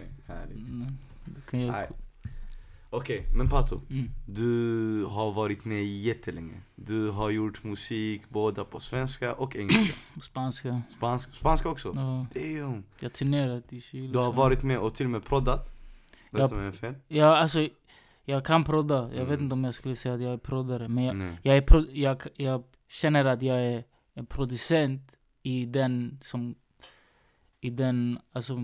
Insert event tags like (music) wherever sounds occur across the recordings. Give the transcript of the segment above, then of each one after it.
Okej, härligt. Mm, kan jag... Okej, men Pato. Mm. Du har varit med jättelänge. Du har gjort musik både på svenska och engelska. (clears throat) Spanska. Spansk, spanska också? Ja, Damn. jag har turnerat i Chile. Du har varit med och till och med proddat. Rätta mig fel. Ja, alltså, jag kan prodda. Jag vet Mm. inte om jag skulle säga att jag är proddare. Men jag, Nej. jag, är pro, jag, jag känner att jag är en producent i den som... I den, alltså...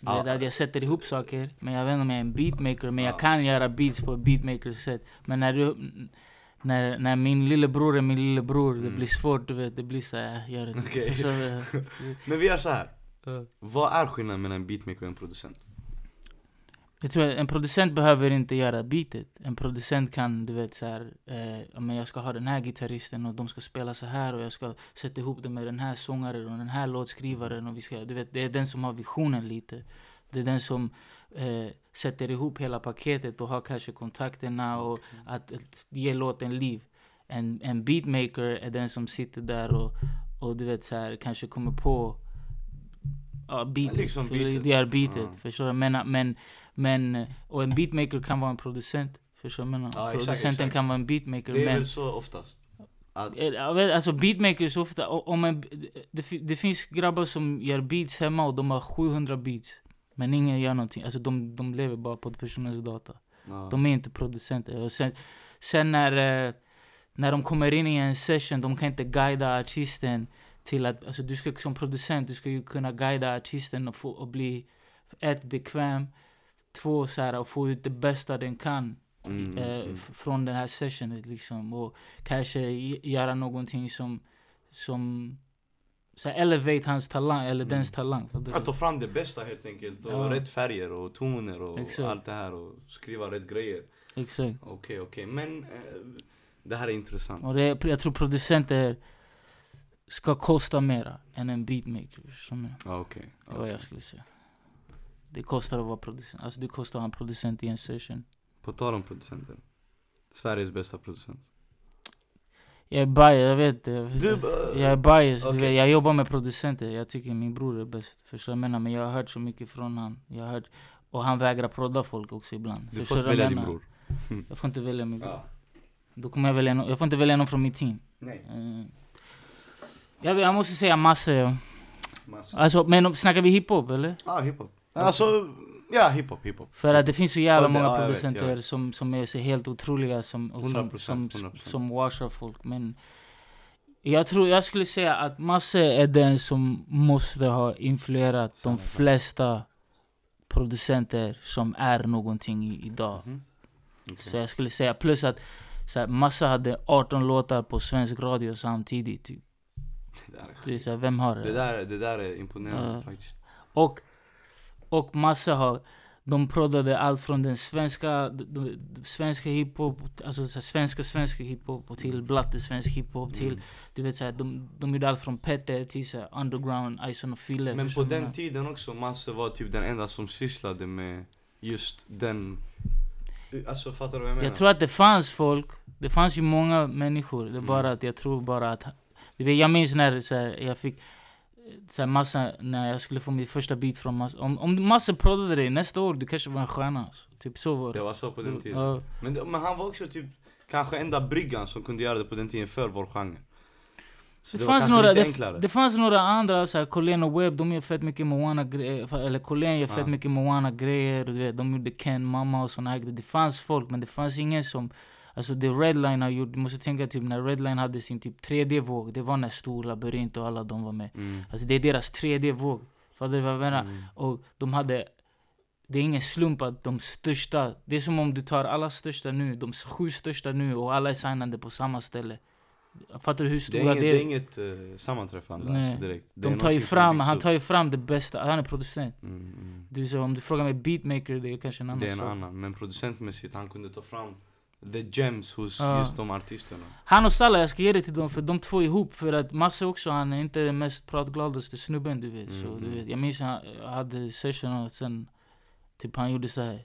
Ja. Att jag sätter ihop saker, men jag vet inte om jag är en beatmaker. Men Ja. jag kan göra beats på ett beatmaker sätt. Men när du... När, när min lillebror är min lillebror, det Mm. blir svårt du vet. Det blir såhär, gör det. Du? (laughs) Men vi gör så här. Ja. Vad är skillnaden mellan en beatmaker och en producent? Jag tror att en producent behöver inte göra beatet. En producent kan, du vet så här, eh, men jag ska ha den här gitarristen och de ska spela så här och jag ska sätta ihop det med den här sångaren och den här låtskrivaren och vi ska, du vet, det är den som har visionen lite. Det är den som eh, sätter ihop hela paketet och har kanske kontakterna och att, att ge låten liv. En, en beatmaker är den som sitter där och, och du vet så här, kanske kommer på ja, beatet. Liksom beatet. Det är beatet. Ja. Förstår du? Men, men, men, och en beatmaker kan vara en producent. Förstår du? vad jag menar? Ja, exakt, Producenten exakt. kan vara en beatmaker. Det är men, väl så oftast? Att, Eh, alltså beatmakers ofta, om en, det, det finns grabbar som gör beats hemma och de har 700 beats. Men ingen gör någonting, alltså de, de lever bara på personens data. ja. De är inte producenter. Och sen, sen när, eh, när de kommer in i en session, de kan inte guida artisten till att, alltså du ska som producent, du ska ju kunna guida artisten och, få, och bli ett, bekväm, två så här, och få ut det bästa den kan Mm, eh, mm. från den här sessionen liksom. Och kanske göra någonting som, som så här, elevate hans talang, eller Mm. dens talang. Att ta fram det bästa helt enkelt. Och Ja. rätt färger och toner och Exakt. allt det här. Och skriva rätt grejer. Exakt. Okej, okej. Men eh, det här är intressant. Och det, jag tror producenter ska kosta mera än en beatmaker. okej. Det var vad jag skulle säga. Det kostar att vara producent. Alltså det kostar att vara en producent i en session. På tal om producenter. Sveriges bästa producent. Jag är biased, jag vet det. Jag är biased, okej. du vet, jag jobbar med producenter. Jag tycker min bror är bäst. Förstår du vad jag menar? Men jag har hört så mycket från han. Jag har hört, och han vägrar prodda folk också ibland. Du får inte välja din bror. (laughs) Jag får inte välja min bror. Ja. Då kommer jag välja någon, jag får inte välja någon från mitt team. Nej. Eh, jag, jag måste säga massor. ja. Massa. Alltså, men snackar vi hiphop eller? Ah, hiphop. Alltså, ja hiphop, hiphop. För att det finns så jävla många producenter vet. som, som är så helt otroliga som, och som, 100%, som, 100%. som washar folk. Men jag tror, jag skulle säga att Masse är den som måste ha influerat Samma de flesta producenter som är någonting idag. Mhm. Okej. Så jag skulle säga, plus att så här, Massa hade 18 låtar på svensk radio samtidigt. Typ. Det där är Det är så här, vem har det? Det där, det där är imponerande Ja. faktiskt. Och, och Massa har, de proddade allt från den svenska, d- d- svenska hiphop, alltså så här, svenska svenska hiphop till blatte svensk hiphop till, Mm. du vet såhär, de, de gjorde allt från Petter till så här, underground, Ison och Fille. Men på den tiden också, Masse var typ den enda som sysslade med just den... Alltså fattar du vad jag menar? Jag tror att det fanns folk, det fanns ju många människor, det är Mm. bara att jag tror bara att, du vet, jag minns när så här, jag fick så här, massa, när jag skulle få min första beat från Massa. Om, om Massa proddade dig nästa år, du kanske var en stjärna. Alltså. Typ så var Det det. var så på den tiden. Ja. Men, men han var också typ kanske enda bryggan som kunde göra det på den tiden för vår genre. Så Det, det, fanns några, det, det fanns några andra, så här, Colén och Webb, de gör fett mycket Moana grejer, eller Colén gör fett Ja. mycket Moana grejer, och du vet, de gjorde Ken, Mamma och såna här grejer. Det fanns folk, men det fanns ingen som, alltså det Redline har gjort, du måste tänka typ när Redline hade sin typ 3D-våg, det var när Stor Labyrint och alla de var med. Mm. Alltså det är deras 3D-våg. Fattar du vad jag menar? Mm. Och de hade det är ingen slump att de största, det är som om du tar alla största nu, de sju största nu och alla är signade på samma ställe. Fattar du hur Det stora är inget, det det är? inget uh, sammanträffande Nej. alltså, direkt. Det De tar ju fram, han tar ju fram det bästa, han är producent. Mm, mm. Du, så om du frågar mig beatmaker, det är kanske en annan Det är en sak. annan, men producentmässigt han kunde ta fram the gems hos Ja. just de artisterna. Han och Salah, jag ska ge det till dem för de två ihop. För att Masse också, han är inte den mest pratgladaste snubben du vet. Så, Mm, du mm. vet jag minns han jag hade session och sen typ han gjorde så här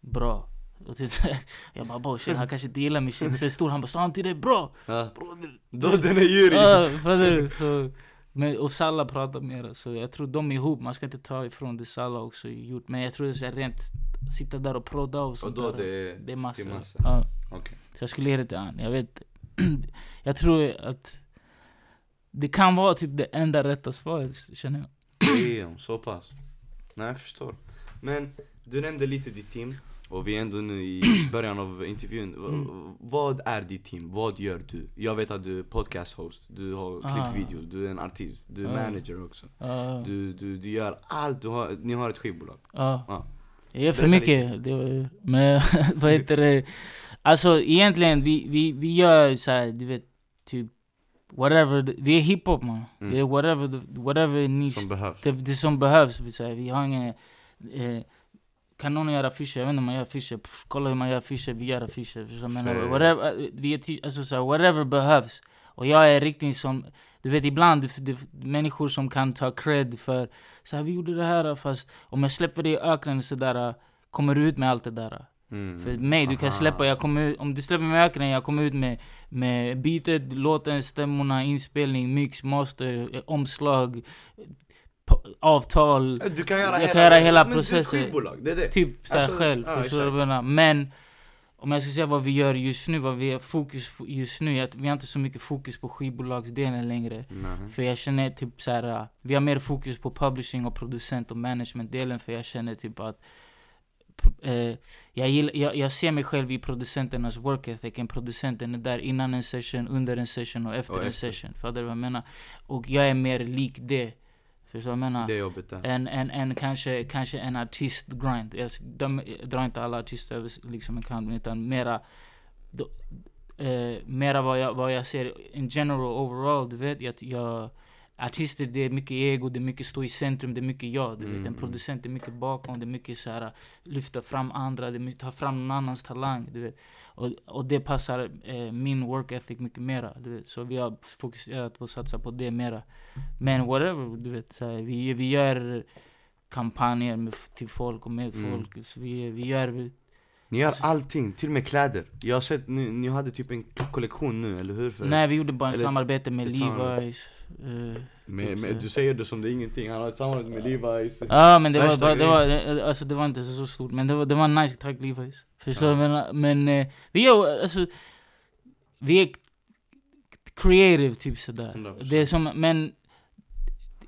bra. Och typ, (laughs) jag bara "Bo, shit han kanske inte gillar min shit så stor. Han bara sa han till dig bra? Ja. Broder. Då den är jury! Ja? Så Men, och Salla pratar mera, så jag tror de är ihop. Man ska inte ta ifrån det Salla också gjort. Men jag tror det är rent, sitta där och prodda och Och sånt då där. det... det är massa. det är massa. Ja. Okej. Så jag skulle ge det till han. Jag vet (clears throat) Jag tror att det kan vara typ det enda rätta svaret, känner jag. Damn, så pass. Nej, jag förstår. Men du nämnde lite ditt team. Och vi är ändå nu i början av intervjun. Mm. Vad är ditt team? Vad gör du? Jag vet att du är podcast host, du har Ah. klippt videos, du är en artist, du är Ah. manager också. Ja, Du, du, du gör allt, du har, ni har ett skivbolag. ja. Ja. Jag gör för mycket. Det men (laughs) vad heter det? Alltså egentligen, vi, vi, vi gör så här, du vet, typ whatever. det- Vi är hiphop man. Mm. Det är whatever, whatever needs Som behövs. det, det som behövs. Vi har ingen... Eh, kan någon göra affischer? Jag vet inte om man gör affischer. Pff, kolla hur man gör affischer. Vi gör affischer. Jag menar? Whatever, vi alltså, så här, whatever behövs. Och jag är riktigt som... Du vet ibland, det, människor som kan ta cred för... Så här, vi gjorde det här fast om jag släpper det i öknen så där kommer du ut med allt det där. Mm. För mig, du kan Aha. släppa, jag kommer ut, om du släpper mig i öknen, jag kommer ut med, med beatet, låten, stämmorna, inspelning, mix, master, omslag, avtal, Du kan göra Jag hela, kan göra hela processen. Det är det. typ såhär Alltså, själv. ja, menar? Men om jag ska säga vad vi gör just nu, vad vi har fokus på just nu, är att vi har inte så mycket fokus på skivbolagsdelen längre. Mhm. För jag känner typ så här, vi har mer fokus på publishing och producent och management-delen för jag känner typ att eh, jag, gillar, jag, jag ser mig själv i producenternas work ethic. En producenten är där innan en session, under en session och efter Och en efter. session. Fattar du vad jag menar? Och jag är mer lik det. Förstår du vad jag menar? Det är där. än, än, än kanske, kanske en artist-grind. Jag, de, jag drar inte alla artister över liksom en kant, utan mera, då, eh, mera vad, jag, vad jag ser in general, overall. Du vet, jag, jag, artister det är mycket ego, det är mycket stå i centrum, det är mycket jag. Du vet. Mm. En producent är mycket bakom, det är mycket så här, lyfta fram andra, det är mycket ta fram någon annans talang. Du vet. Och, och det passar eh, min work ethic mycket mera. Du vet. Så vi har fokuserat på att satsa på det mera. Men whatever, du vet. Så här, vi, vi gör kampanjer med, till folk och med Mm. folk. Så vi, vi gör... Ni gör allting, till och med kläder. Jag har sett, ni, ni hade typ en kollektion nu, eller hur? För, Nej, vi gjorde bara ett samarbete med ett samarbete. Levi's. eh, med, typ med, du säger det som det är ingenting, han har ett samarbete med Levi's. Ja men det var, bara, det, var, eh, alltså, det var inte så stort, men det var, det var nice, tack Levi's. Förstår du? Men, men eh, vi är alltså, vi är creative typ sådär. 100%. Det är som, men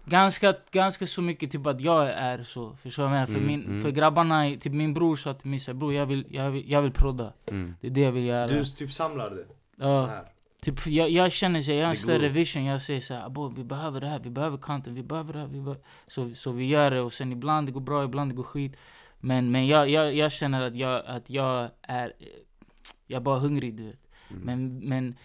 ganska, ganska så mycket typ att jag är så, förstår du vad jag menar? För, Mm, min, mm. för grabbarna, typ min bror sa till mig såhär, bror jag vill, jag vill, jag vill prodda. Mm. Det är det jag vill göra. Du typ samlar det, så ja, här. typ, jag, jag känner så, jag har en större vision, jag säger såhär, abo vi behöver det här, vi behöver content, vi behöver det här, vi behöver... Så, så vi gör det och sen ibland det går bra, ibland det går skit. Men, men jag, jag, jag känner att jag, att jag är, jag är bara hungrig du vet. Mm. Men, men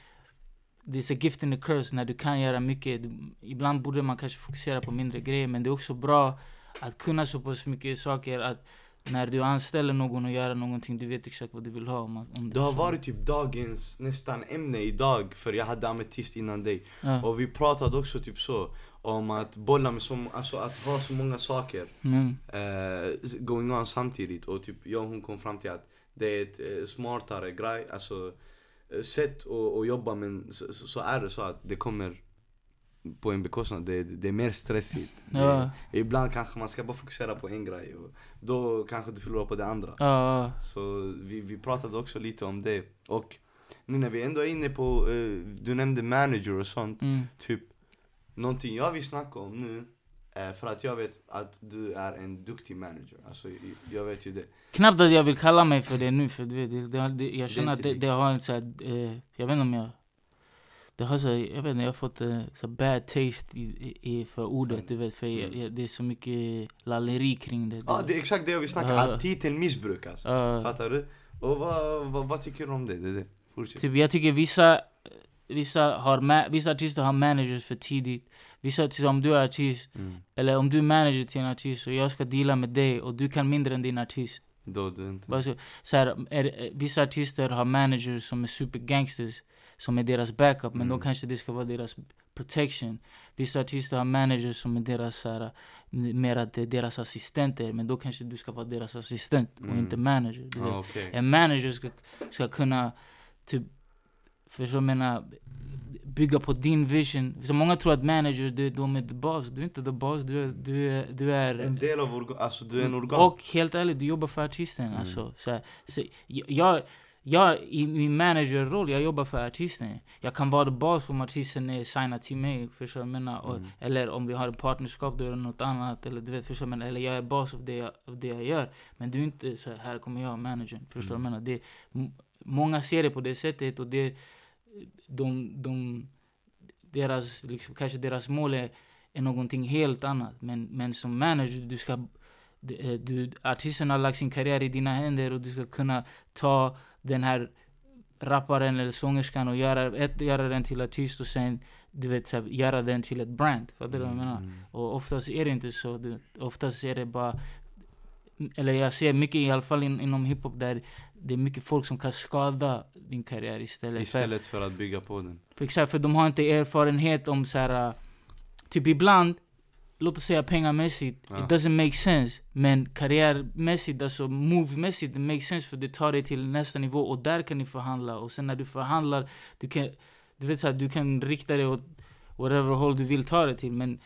det är a gift and a curse när du kan göra mycket. Ibland borde man kanske fokusera på mindre grejer men det är också bra att kunna så pass mycket saker att när du anställer någon och göra någonting, du vet exakt vad du vill ha. Om, om Det har varit typ dagens nästan ämne idag, för jag hade ametist innan dig. Ja. Och vi pratade också typ så, om att bolla med så, alltså att ha så många saker Mm. eh, going on samtidigt. Och typ jag och hon kom fram till att det är ett eh, smartare grej, alltså sätt att att jobba men så, så är det så att det kommer på en bekostnad, det, det är mer stressigt. Ja. Det, ibland kanske man ska bara fokusera på en grej och då kanske du förlorar på det andra. Ja, ja. Så vi, vi pratade också lite om det. Och nu när vi ändå är inne på, eh, du nämnde manager och sånt. Mm. Typ, någonting jag vill snacka om nu. Eh, För att jag vet att du är en duktig manager. Alltså jag vet ju det. Knappt att jag vill kalla mig för det nu för det, det, det, jag känner att det, det. har en så här, eh, jag vet inte om jag det har så, här- jag vet inte, jag har fått eh, så bad taste i, i, för ordet, du vet, för jag, Mm. jag, det är så mycket lalleri kring det. Ja, det är exakt det jag vill snacka Ja. Att titeln missbrukas. Ja. Fattar du? Och vad, vad, vad tycker du om det? det, det. Fortsätt. Typ, jag tycker vissa, vissa, har vissa artister har managers för tidigt. Vissa artister, om du är artist, Mm. eller om du är manager till en artist och jag ska deala med dig och du kan mindre än din artist. Då du inte... Så, så här, är, vissa artister har managers som är supergangsters, som är deras backup, men Mm. då kanske det ska vara deras protection. Vissa artister har managers som är deras, så här, mer att det är deras assistenter, men då kanske du ska vara deras assistent och Mm. inte manager. Ja, okej. En manager ska, ska kunna typ Förstår du menar? Bygga på din vision. Så många tror att manager, du, de är the boss. Du är inte the boss, du är... Du är, du är En del av organ, alltså du är en organ. och helt ärligt, du jobbar för artisten. Mm. Alltså, så, så, jag, jag, i min managerroll, jag jobbar för artisten. Jag kan vara the boss om artisten är signad till mig. Förstår du menar? Och, Mm. Eller om vi har ett partnerskap, då är det något annat. Eller du vet, förstår du? Eller jag är boss av det jag, av det jag gör. Men du är inte så här, här kommer jag, managern. Förstår du menar? Det, många ser det på det sättet och det, de, de, deras, liksom, kanske deras mål är, är någonting helt annat. Men, men som manager, du ska du, du, artisten har lagt sin karriär i dina händer och du ska kunna ta den här rapparen eller sångerskan och göra, ett, göra den till artist och sen du vet, så här, göra den till ett brand. Fattar du vad jag menar? Mm. Och oftast är det inte så. Du, oftast är det bara... Eller jag ser mycket i alla fall in, inom hiphop där det är mycket folk som kan skada din karriär istället. För, Istället för att bygga på den. för exakt, för de har inte erfarenhet om så här. Typ ibland, låt oss säga pengamässigt, Ja. it doesn't make sense. Men karriärmässigt, alltså movemässigt, det makes sense för det tar dig till nästa nivå och där kan ni förhandla. Och sen när du förhandlar, du kan, du vet så här, du kan rikta dig åt whatever håll du vill ta det till. Men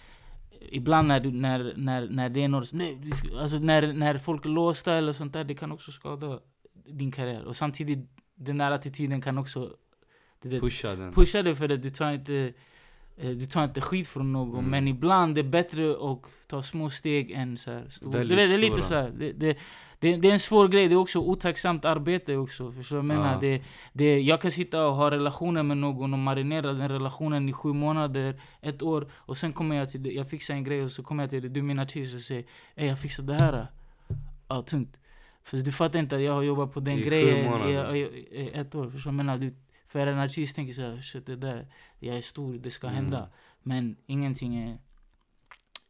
ibland när, du, när, när, när det är något, nej, alltså när, när folk är låsta eller sånt där, det kan också skada din karriär. Och samtidigt, den där attityden kan också vet, Pusha den. pusha dig för det, du tar inte du tar inte skit från någon, Mm. men ibland är det bättre att ta små steg än så här stora. Väldigt Du vet, det är lite så här, det, det, det, det är en svår grej, det är också otacksamt arbete också. Förstår du vad jag menar? Ja. Det, det, jag kan sitta och ha relationer med någon och marinera den relationen i sju månader, ett år. Och sen kommer jag till det, jag fixar en grej och så kommer jag till det, du är min artist och säger Ey jag fixar det här. Ja, tungt. För du fattar inte att jag har jobbat på den I grejen i, i, i, i ett år. Förstår du vad jag menar? Du, för en artist tänker såhär, shit det där, jag är stor, det ska Mm. hända. Men ingenting är,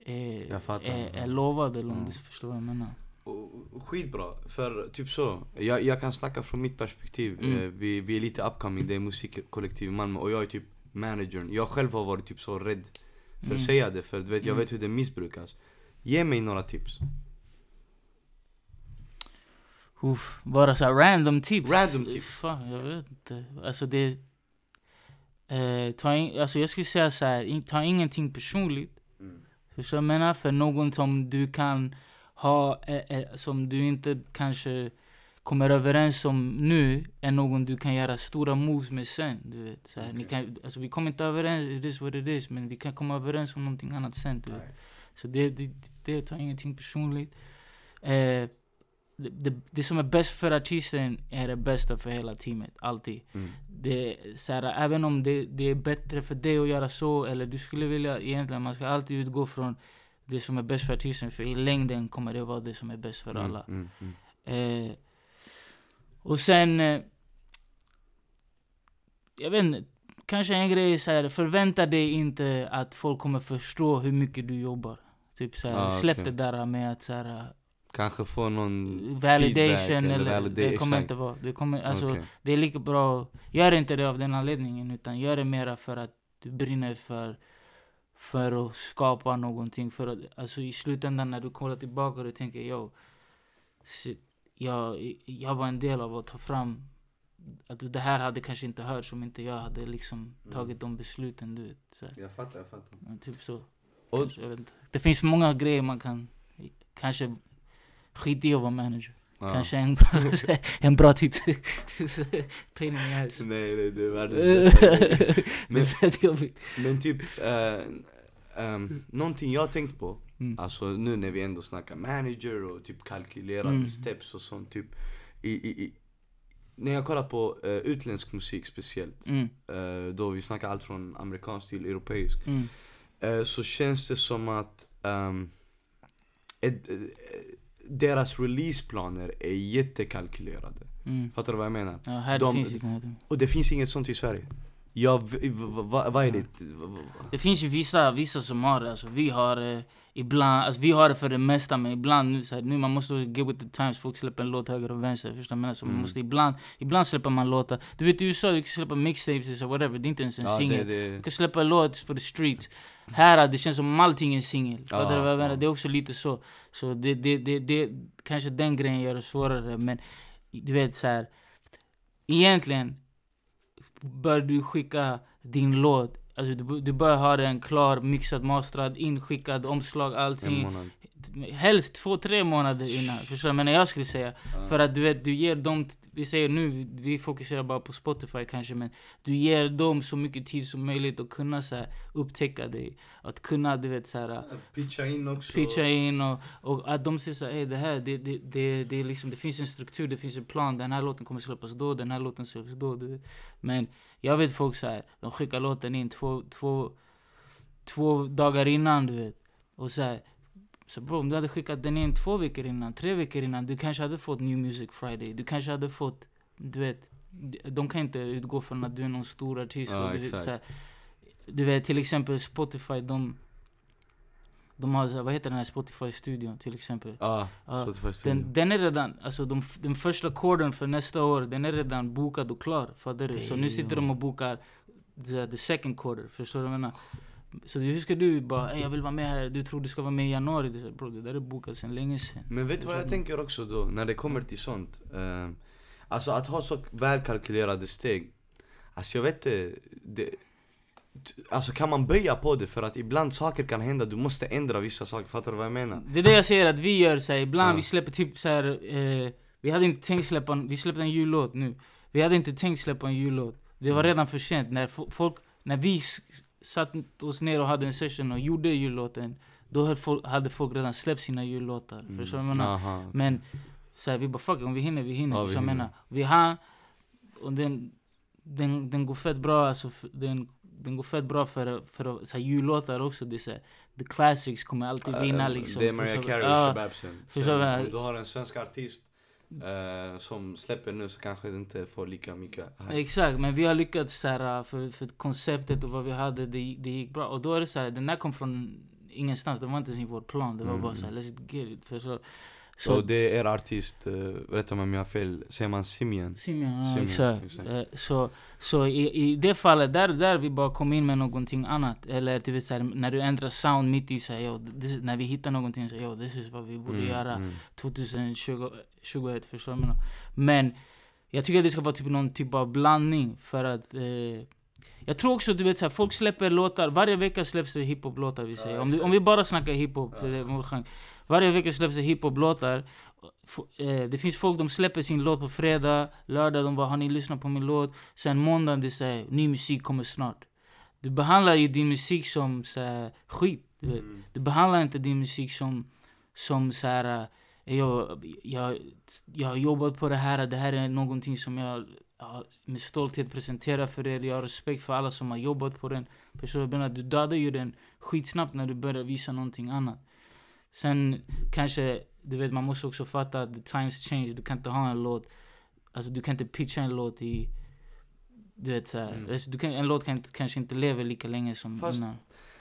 är, är, är lovad eller om Mm. du förstår vad jag menar. Skitbra, för typ så. Jag, jag kan snacka från mitt perspektiv. Mm. Eh, Vi, vi är lite upcoming, det är musikkollektiv i Malmö och jag är typ managern. Jag själv har varit typ så rädd för Mm. att säga det för du vet, jag Mm. vet hur det missbrukas. Ge mig några tips. Uff, bara såhär random tips. Random tips. Fan, jag vet inte. Alltså det... Eh, ta in, alltså jag skulle säga såhär, in, ta ingenting personligt. Förstår du vad jag menar? För någon som du kan ha, eh, eh, som du inte kanske kommer överens om nu, är någon du kan göra stora moves med sen. Du vet, så här, ni kan, alltså vi kommer inte överens, it is what it is, men vi kan komma överens om någonting annat sen. Du vet. Så det, det, det tar ingenting personligt. Eh, det, det, som är bäst för artisten är det bästa för hela teamet, alltid. Mm. Det, så här, även om det, det är bättre för dig att göra så, eller du skulle vilja egentligen, man ska alltid utgå från det som är bäst för artisten, för i längden kommer det vara det som är bäst för Mm, alla. Mm, mm. Eh, och sen... Eh, jag vet inte. Kanske en grej är så här, förvänta dig inte att folk kommer förstå hur mycket du jobbar. Typ så här, Ah, släpp det där med att så här, Kanske få någon validation feedback eller, valida- det kommer inte vara. Det, kommer, alltså, Okej. det är lika bra, gör inte det av den anledningen utan gör det mera för att du brinner för, för att skapa någonting. För att, alltså i slutändan när du kollar tillbaka och du tänker yo, shit, jag, jag var en del av att ta fram att det här hade kanske inte hörts om inte jag hade liksom tagit de besluten. Du vet, så. Jag fattar, jag fattar. Men Typ så. Kanske, jag. Det finns många grejer man kan kanske skit i att vara manager. Ja. Kanske en, (laughs) en bra tips. Pain in the ass. Nej, nej, det är världens (laughs) bästa grej. det är Men- fett jobbigt. Men typ, eh, ehm, någonting jag har tänkt på, Mm. alltså nu när vi ändå snackar manager och typ kalkylerade Mm. steps och sånt typ. I, i, i, när jag kollar på eh, utländsk musik speciellt, Mm, eh, då vi snackar allt från amerikansk till europeisk. mm, eh, så känns det som att ehm, ett, deras releaseplaner är jättekalkylerade. mm. Fattar du vad jag menar? Ja, här De- finns inget. Och det finns inget sånt i Sverige. Ja, vad är det? Det finns ju vissa, vissa som har det. Alltså, vi har det ibland, alltså, vi har det för det mesta men ibland nu, så här, nu man måste get with the times. Folk släpper en låt höger och vänster. Förstår menar? Så man Mm. måste ibland, ibland släpper man låtar. Du vet i USA, du kan släppa mixtapes eller whatever. Det är inte ens en Ja, singel. Du kan släppa en låt för the street. Här det känns som allting är singel. Ja. Det är också lite så. Så det, det, det, det, kanske den grejen gör det svårare. Men du vet så här. Egentligen, bör du skicka din låt. Alltså du, du bör ha den klar, mixad, mastrad, inskickad, omslag, En allting. månad. Helst två, tre månader innan. Förstår du? Men jag skulle säga. Ja. För att du vet, du ger dem, vi säger nu, vi- fokuserar bara på Spotify kanske, men du ger dem så mycket tid som möjligt att kunna så här, upptäcka dig. Att kunna, du vet, så här, Pitcha in också. pitcha in och, och att de säger så här, "Ey, det här, det, det, det, det, är liksom, det finns en struktur, det finns en plan. Den här låten kommer släppas då, den här låten släpps då. Du vet. Men jag vet folk så här, de skickar låten in två, två, två dagar innan, du vet. Och så här, så bro, om du hade skickat den in två veckor innan, tre veckor innan, du kanske hade fått New Music Friday. Du kanske hade fått, du vet, de- kan inte utgå från att du är någon stor artist. Ja, du, vet, här, du vet, till exempel Spotify, de, de har, här, vad heter den här Spotify-studion till exempel? Ja, Ja, Spotify. Den, den är redan, alltså de, den första koden för nästa år, den är redan bokad och klar. Fattar du? Så nu sitter de och bokar the, the second quarter, förstår du vad jag menar? Så hur ska du bara, "Ey, jag vill vara med här, du tror du ska vara med i januari? Det Bro, det där är bokat sedan länge sedan. Men vet du vad jag tänker också då, när det kommer till sånt? Eh, alltså att ha så välkalkylerade steg. Alltså jag vet inte, det, Alltså kan man böja på det? För att ibland saker kan hända, du måste ändra vissa saker, fattar du vad jag menar? Det är det jag säger att vi gör så här, ibland Ja. vi släpper typ så här, eh, vi hade inte tänkt släppa, vi släppte en jullåt nu. Vi hade inte tänkt släppa en jullåt. Det var Mm. redan för sent. När fo- folk, när vi satt oss ner och hade en session och gjorde jullåten, då hade folk, redan släppt sina jullåtar. Mm. Förstår du vad jag menar? Aha. Men så här, vi bara fuck om vi hinner, vi hinner. Ja, vi hinner. menar. Vi har, och den, den, den går fett bra alltså, den, den går fett bra för, för så här, jullåtar också. Det är så här, the classics kommer alltid vinna liksom. Det är Mariah? Carey och Shababsen. du har en svensk artist eh, som släpper nu så kanske det inte får lika mycket hype. Exakt, men vi har lyckats så här, för, för konceptet och vad vi hade, det, det gick bra. Och då är det så här, den där kom från ingenstans, det var inte ens i vår plan. Det var Mm. bara så här, let's get it. Förstår? Så det är artist, uh, rätta mig om jag har fel, säger man Simian? Simeon, ja, exakt. exakt. Eh, Så, så i, i det fallet, där, där vi bara kom in med någonting annat. Eller du vet, så här, när du ändrar sound mitt i, så här, this, när vi hittar någonting, så yo, this is vad vi borde Mm, göra. mm. 2021, förstår du? Men jag tycker att det ska vara typ någon typ av blandning för att eh, jag tror också du vet så här, folk släpper låtar, varje vecka släpps det hiphop-låtar vi säger. om, om vi bara snackar hiphop, så det är vår chans. Varje vecka släpps det hiphop-låtar. Eh, Det finns folk, de släpper sin låt på fredag, lördag, de bara 'Har ni lyssnat på min låt?' Sen måndag, det säger 'Ny musik kommer snart' Du behandlar ju din musik som så skit, du vet. Mm. Du behandlar inte din musik som, som så här, jag, jag, jag har jobbat på det här, det här är någonting som jag ja, med stolthet presenterar för er. Jag har respekt för alla som har jobbat på den. Förstår du? Du dödar ju den skitsnabbt när du börjar visa någonting annat. Sen kanske, du vet man måste också fatta att the times change. Du kan inte ha en låt, alltså du kan inte pitcha en låt i du vet såhär, Mm. alltså, du kan, en låt kan, kanske inte leva lika länge som Fast- innan.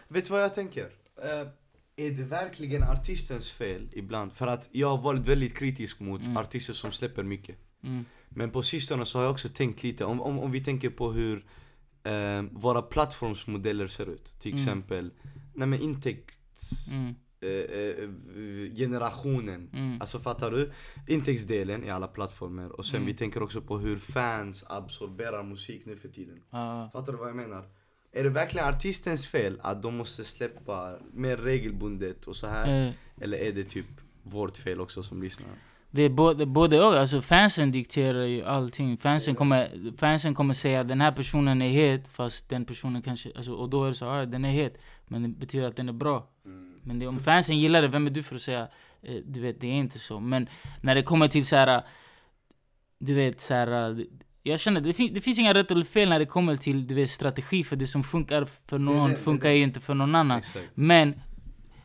Vet du vad jag tänker? Eh, är det verkligen artistens fel ibland? För att jag har varit väldigt kritisk mot Mm. artister som släpper mycket. Mm. Men på sistone så har jag också tänkt lite, om, om, om vi tänker på hur eh, våra plattformsmodeller ser ut. Till Mm. exempel, nej men intäkts... Mm. Eh, eh, generationen. Mm. Alltså fattar du? Intäktsdelen i alla plattformar. Och sen Mm. vi tänker också på hur fans absorberar musik nu för tiden. Ja. Fattar du vad jag menar? Är det verkligen artistens fel att de måste släppa mer regelbundet och så här? Eh, Eller är det typ vårt fel också som lyssnar? Det är både, både och. Alltså fansen dikterar ju allting. Fansen kommer, fansen kommer säga att den här personen är het, fast den personen kanske... Alltså, och då är det så här, den är het. Men det betyder att den är bra. Men det, om fansen gillar det, vem är du för att säga? Eh, du vet, det är inte så. Men när det kommer till så här, Du vet, så här, Jag känner, det, fin, det finns inga rätt eller fel när det kommer till du vet, strategi. För det som funkar för någon det, det funkar ju inte för någon annan. Exakt. Men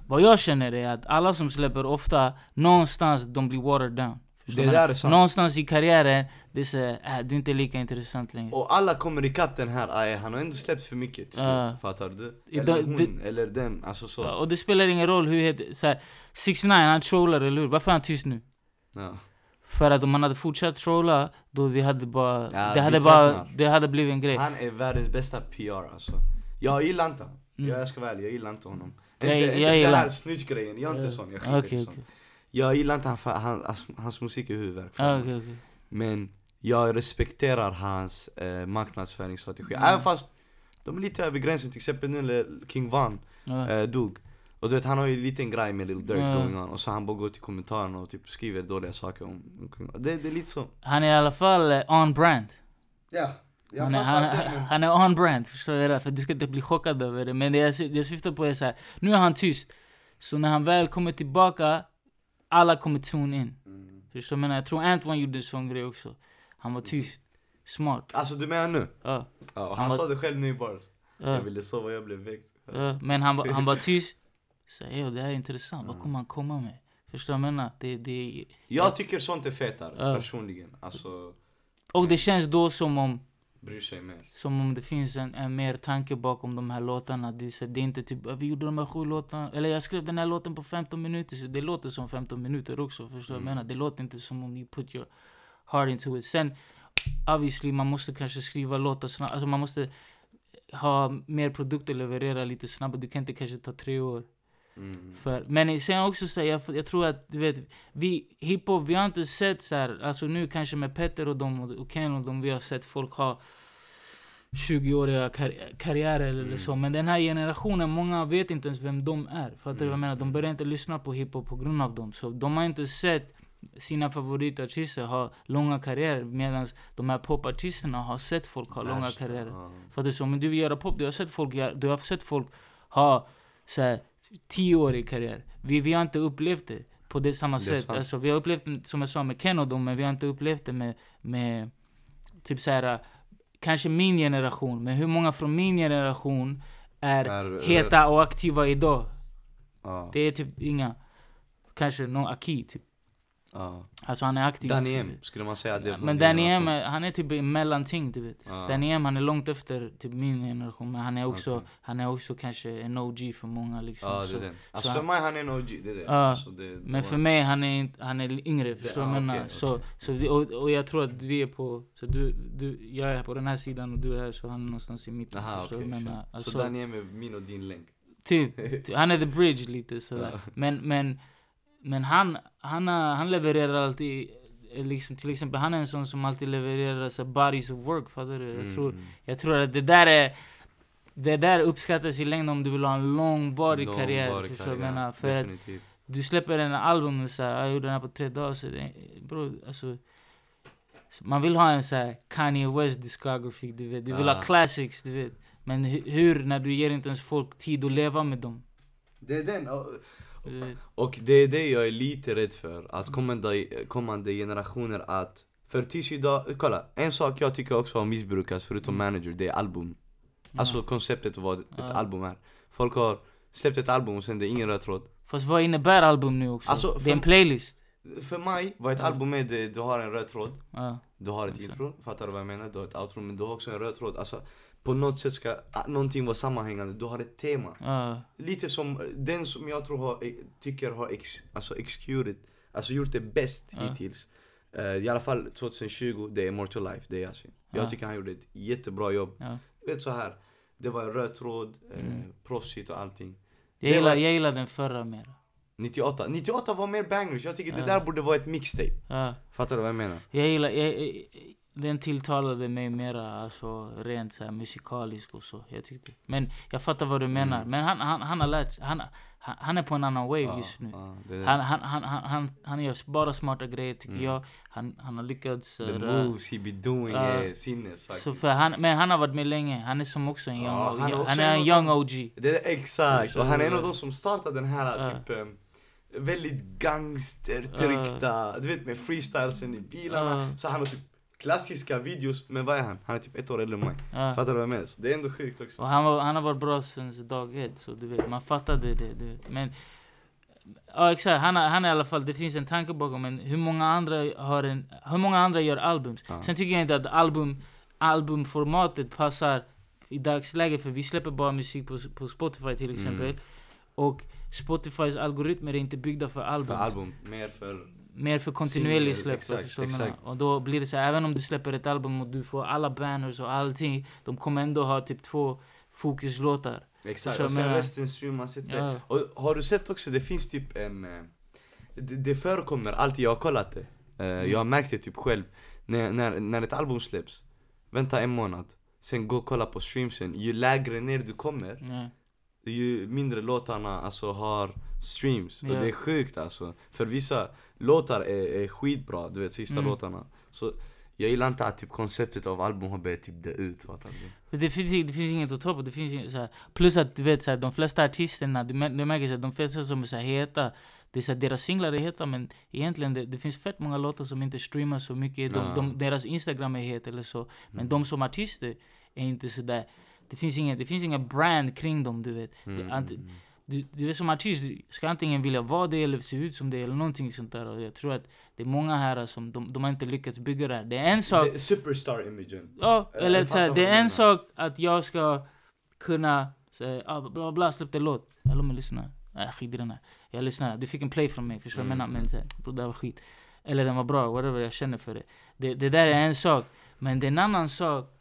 vad jag känner är att alla som släpper ofta, någonstans de blir watered down. Det där är sant. Någonstans i karriären, det är så, äh, du är inte lika intressant längre. Och alla kommer ikapp den här, aj, han har ändå släppt för mycket till slut, Ja. fattar du? Eller hon, det- eller den, alltså så. Ja, och det spelar ingen roll hur heter, så här, 69 han trollar, eller hur? Varför är han tyst nu? Ja. För att om han hade fortsatt trolla, då vi hade bara, Ja, det hade bara, tröttnar. det hade blivit en grej. Han är världens bästa PR alltså. Jag gillar inte honom. Mm. Jag ska vara ärlig, jag gillar inte honom. Jag- inte jag inte den gillar- här snitch-grejen, jag är inte sån, jag skiter Okej, i sånt. Jag gillar inte han, för han, hans, hans musik är huvudvärk för Ah, okej, okej. Men jag respekterar hans eh, marknadsföringsstrategi. Mm. Även fast de är lite över gränsen, till exempel nu när King Van Ja. eh, dog. Och du vet han har ju en liten grej med Lil Durk Ja. going on och så han bara går till kommentarerna och typ skriver dåliga saker om om King Van. Det, det är lite så. Han är i alla fall eh, on brand. Ja, Han är, han, han är on brand, förstår du det? För du ska inte bli chockad över det. Men det jag, det jag syftar på är så här. nu är han tyst. Så när han väl kommer tillbaka, alla kommer tune in. Mm. Förstår du? vad jag tror Antoine gjorde en sån grej också. Han var tyst. Smart. Alltså du menar nu? Ja. Ja, han, Han var- sa det själv nu i bars. ja, Jag ville sova, jag blev väckt. ja. Men han, var- han var (laughs) tyst. Så det här är intressant. Vad Mm. kommer han komma med? Förstår du vad jag menar? Det, det, Jag tycker sånt är fetare, Ja. personligen. Alltså, och det känns då som om bryr sig mer. Som om det finns en, en mer tanke bakom de här låtarna. Det är, så, det är inte typ, vi gjorde de här sju låtarna, eller jag skrev den här låten på 15 minuter. Så det låter som 15 minuter också, förstår du vad jag Mm. menar? Det låter inte som om you put your heart into it. Sen, obviously, man måste kanske skriva låtar snabbt. Alltså man måste ha mer produkter, leverera lite snabbare. Du kan inte kanske ta tre år. Mm. För, men sen också så jag, jag tror att du vet, vi hiphop, vi har inte sett så här, alltså nu kanske med Petter och dem och Ken och dem, vi har sett folk ha 20-åriga kar karriärer eller Mm. så. Men den här generationen, många vet inte ens vem de är. Fattar du vad jag Mm. menar? De börjar inte lyssna på hiphop på grund av dem. Så de har inte sett sina favoritartister ha långa karriärer medan de här popartisterna har sett folk ha långa Värsta, karriärer. ja. För att så, men du vill göra pop, du har sett folk, du har sett folk ha så här, tioårig karriär. Vi, vi har inte upplevt det på det samma Det sätt. sant. Alltså, vi har upplevt det, som jag sa med Ken och dem, men vi har inte upplevt det med, med typ så här, kanske min generation. Men hur många från min generation är Är- heta och aktiva idag? Ja, Det är typ inga. Kanske någon Aki typ. Ja. Alltså han är aktiv. Danny M, skulle man säga det men Danny M, han är typ mellanting du vet. Ja. Danny M han är långt efter typ min generation. Men han är också, Okej. han är också kanske en OG för många liksom. Ja, det så, är det. Alltså så för mig han är en OG, det är det. Ja, Alltså, det, det men för mig han är, han är yngre, förstår du ah, menar? okej, Så, så och, och jag tror att vi är på, så du, du, jag är på den här sidan och du är här så han är någonstans i mitten. Aha, jag sure. menar? Så Alltså, Danny M är min och din länk. Typ, ty- (laughs) han är the bridge lite sådär. Men, men, men han, han, har- han levererar alltid, eh, liksom, till exempel han är en sån som alltid levererar så här bodies of work, fattar du? Jag, tror, Mm. jag tror att det där är, det där uppskattas i längden om du vill ha en långvarig Lång, karriär. förstår du menar? För att Definitivt. du släpper en album och så här, jag gjorde den här på tre dagar, så det, bro, alltså man vill ha en så här Kanye West discography, du vet. Du vill Ah. ha classics, du vet. Men hu- hur, när du ger inte ens folk tid att leva med dem? Det är den. Och- vet. Och det är det jag är lite rädd för. Att kommande, kommande generationer att... För tills idag, kolla. En sak jag tycker också har missbrukats förutom Mm. manager, det är album. Alltså konceptet vad ett album är. Folk har släppt ett album och sen det är ingen röd tråd. Fast vad innebär album nu också? Alltså, det är en playlist. För mig, vad ett album är, det, du har en röd tråd. Du har ett intro, fattar du vad jag menar? Du har ett outro, men du har också en röd tråd. Alltså, på något sätt ska ah, någonting vara sammanhängande. Du har ett tema. Ja. Lite som den som jag tror har, eh, tycker har ex, alltså executed, alltså gjort det bäst Ja. hittills. Eh, I alla fall 2020, det är Immortal Life, det är Yasin. Jag Ja. tycker han gjorde ett jättebra jobb. Du vet så här. det var röd tråd, eh, Mm. proffsigt och allting. Jag, Det gillar, var- jag gillar den förra mer. 98, 98 var mer bangers, jag tycker det Ja. där borde vara ett mixtape. Ja. Fattar du vad jag menar? Jag gillar, jag, jag, den tilltalade mig mera alltså, rent så här, musikalisk och så. Jag tyckte. Men jag fattar vad du menar. Mm. Men han, han, han har lärt han, han, han är på en annan wave Ja, just nu. ja, det. Han, han, han, han, han, han gör bara smarta grejer tycker Mm. jag. Han, han har lyckats... The eh, moves he be doing Ja. är sinnes så faktiskt. för han, men han har varit med länge. Han är som också en young Ja, han Han, också är en young. OG. Det är exakt, Så- och han är en av de som startade den här Ja. typ um, väldigt gangstertryckta, du vet med freestylesen i bilarna. Ja. Så han har typ klassiska videos, men vad är han? Han är typ ett år äldre än mig. Ja. Fattar du vad jag menar? Så det är ändå sjukt också. Och han, var, han har varit bra sen dag ett, så du vet, man fattade det. Du vet. Men, ja exakt, han, han är i alla fall, det finns en tanke bakom, men hur många andra, har en, hur många andra gör albums? Ja. Sen tycker jag inte att album, albumformatet passar i dagsläget, för vi släpper bara musik på, på Spotify till exempel. Mm. Och Spotifys algoritmer är inte byggda för album. För album, mer för... Mer för kontinuerlig Single, släpp. exakt, exakt. Och då blir det så här, även om du släpper ett album och du får alla banners och allting, de kommer ändå ha typ två fokuslåtar. Exakt, och sen resten streamas inte. Ja. Och har du sett också, det finns typ en... eh, Det, det förekommer alltid, jag har kollat det. Eh, Mm. Jag har märkt det typ själv. när, när, när ett album släpps, vänta en månad, sen gå och kolla på streamsen. Ju lägre ner du kommer, Ja. ju mindre låtarna alltså har streams. Ja. Och det är sjukt alltså. För vissa låtar är, är skitbra, du vet sista Mm. låtarna. Så jag gillar inte att typ konceptet av album har börjat typ dö ut. fattar du? För Det finns, det finns inget att ta på, det finns inget, så här, plus att du vet så här, de flesta artisterna, du, mär- du märker att de flesta som är så här, heta, det är så här, deras singlar är heta men egentligen det, det finns fett många låtar som inte streamas så mycket, de, Ja. de, deras instagram är het eller så. Men Mm. de som artister är inte så där. Det finns inga, det finns inga brand kring dem du vet. Mm, Det, du, du är som artist, du ska antingen vilja vara det eller se ut som det eller någonting sånt där. Och jag tror att det är många här som, de, de har inte lyckats bygga det här. Det är en sak Superstar-imagen. Ja, Jag eller fattar så här, det är en sak att jag ska kunna säga ah, bla bla bla, släppte låt. Hallå men lyssna. Nej skit i den här. Jag lyssnar, du fick en play från mig, förstår du vad jag Mm. menar? Men så här, det här var skit. Eller den var bra, whatever, jag känner för det. Det, det där är en sak. Men det är en annan sak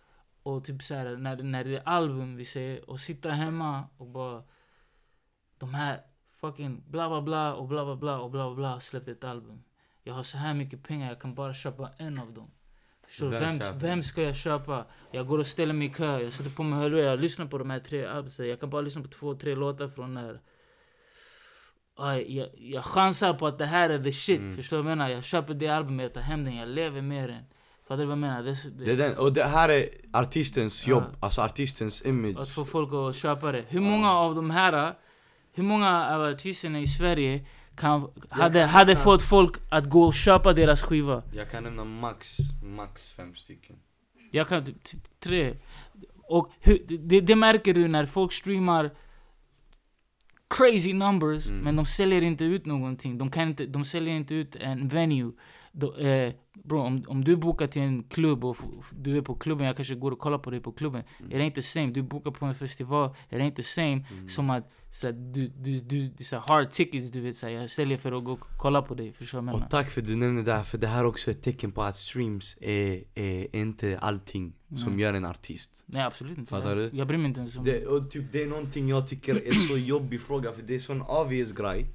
och typ så här, när, när det är album vi säger, och sitta hemma och bara de här fucking bla bla bla och bla bla bla och bla bla bla har släppt ett album. Jag har så här mycket pengar, jag kan bara köpa en av dem. Förstår du? Vem Vem, ska jag köpa? Jag går och ställer mig i kö, jag sätter på mig hörlurar, jag lyssnar på de här tre albumen. Jag kan bara lyssna på två, tre låtar från där. Aj, jag, jag chansar på att det här är the shit, Mm. förstår du vad jag menar? Jag köper det albumet, jag tar hem den, jag lever med den. Fattar du vad jag menar? Det, det, Det är den, och det här är artistens Ja. jobb, alltså artistens image. Att få folk att köpa det. Hur många av de här, hur många av artisterna i Sverige kan, hade, kan hade nämna- fått folk att gå och köpa deras skiva? Jag kan nämna max, max fem stycken. Jag kan typ typ tre. Och hur, det, det märker du när folk streamar crazy numbers, Mm. men de säljer inte ut någonting. De, kan inte, de säljer inte ut en venue. Då, eh, bro, om, om du bokar till en klubb och du är på klubben, jag kanske går och kollar på dig på klubben. Mm. Är det inte same? Du bokar på en festival, är det inte same Mm. som att så att du, du, du, du så hard tickets, du vet så här, jag säljer för att gå och kolla på dig, förstår du Och tack för att du nämnde det här, för det här är också ett tecken på att streams är, är inte allting som Mm. gör en artist. Nej absolut inte. Fattar du? jag bryr mig inte ens om Det, och typ, det är någonting jag tycker är så (clears throat) jobbig fråga, för det är sån obvious grej.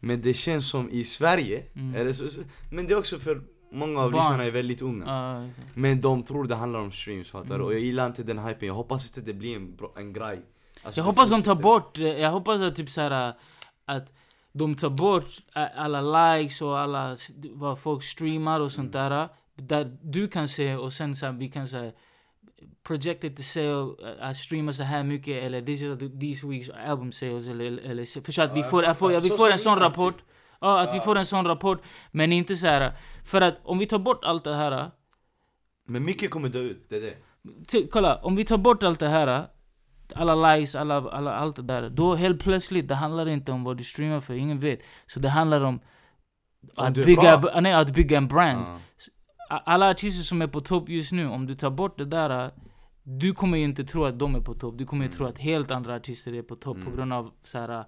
Men det känns som i Sverige, Mm. så, men det är också för många av Barn. lyssnarna är väldigt unga. Ja, Men de tror det handlar om streams, fattar? Mm. Och jag gillar inte den hypen, jag hoppas inte det blir en, bra- en grej. Alltså, Jag hoppas de tar bort, eh, jag hoppas att typ såhär att de tar bort eh, alla likes och alla vad folk streamar och sånt där. Där du kan se och sen så här, vi kan säga projected to sale, eh, att streama så här mycket eller this this weeks album sales eller, eller, eller för så att vi får, jag får, ja, vi får en sån rapport. Ja, att vi får en sån rapport. Men inte så här för att om vi tar bort allt det här Men mycket kommer dö ut, det är det. Ty, kolla, om vi tar bort allt det här alla likes, alla, alla, allt det där. Då helt plötsligt, det handlar inte om vad du streamar för, ingen vet. Så det handlar om att bygga, nej, att bygga en brand. Ja. Alla artister som är på topp just nu, om du tar bort det där du kommer ju inte tro att de är på topp. Du kommer ju Mm. tro att helt andra artister är på topp på Mm. grund av så här,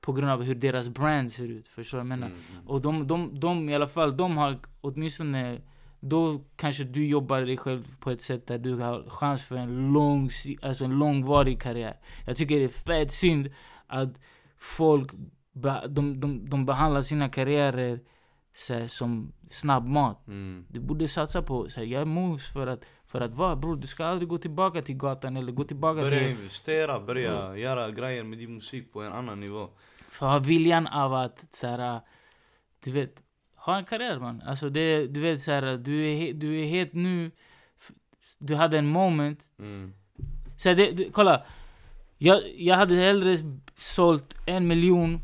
på grund av hur deras brand ser ut. Förstår du vad jag menar? Mm, mm. Och de, de, de i alla fall, de har åtminstone då kanske du jobbar dig själv på ett sätt där du har chans för en lång, alltså en långvarig karriär. Jag tycker det är fett synd att folk de, de, de behandlar sina karriärer så här, som snabbmat. Mm. Du borde satsa på så här, gör moves för att, för att vara bror, du ska aldrig gå tillbaka till gatan eller gå tillbaka Börja till... investera, börja göra grejer med din musik på en annan nivå. För att ha viljan av att så här, du vet, ha en karriär man. Alltså det, du vet så här, du är, du är helt nu, du hade en moment. Mm. Så det, det, kolla, jag, jag hade hellre sålt en miljon